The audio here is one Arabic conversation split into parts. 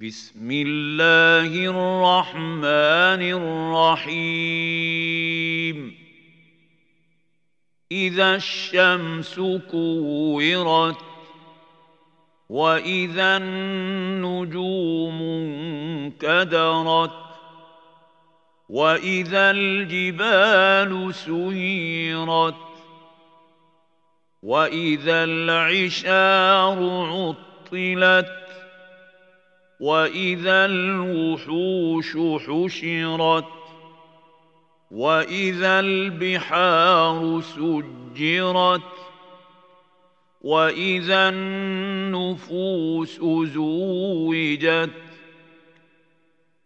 بسم الله الرحمن الرحيم. إذا الشمس كورت وإذا النجوم انكدرت وإذا الجبال سيرت وإذا العشار عطلت واذا الوحوش حشرت واذا البحار سجرت واذا النفوس زوجت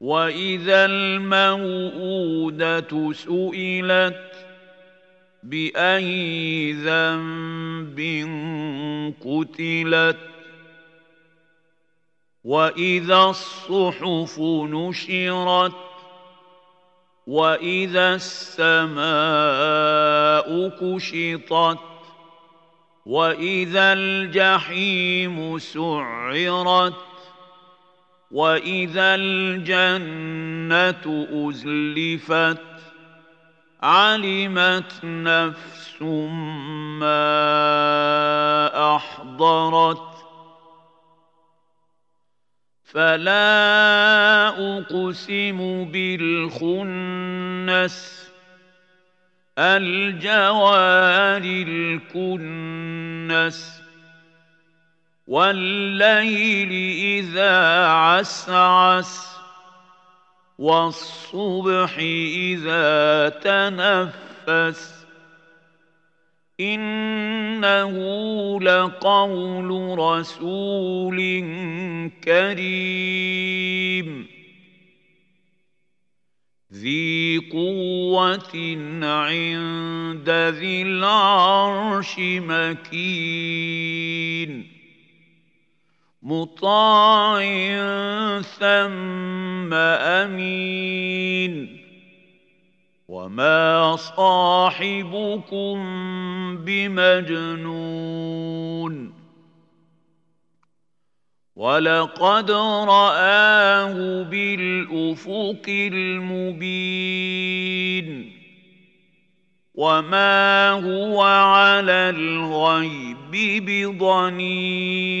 واذا الموءوده سئلت باي ذنب قتلت واذا الصحف نشرت واذا السماء كشطت واذا الجحيم سعرت واذا الجنه ازلفت علمت نفس ما احضرت فلا اقسم بالخنس الجوار الكنس والليل اذا عسعس والصبح اذا تنفس انه لقول رسول كريم. ذي قوه عند ذي العرش مكين. مطاع ثم امين. وما صاحبكم بمجنون ولقد راه بالافق المبين وما هو على الغيب بضنين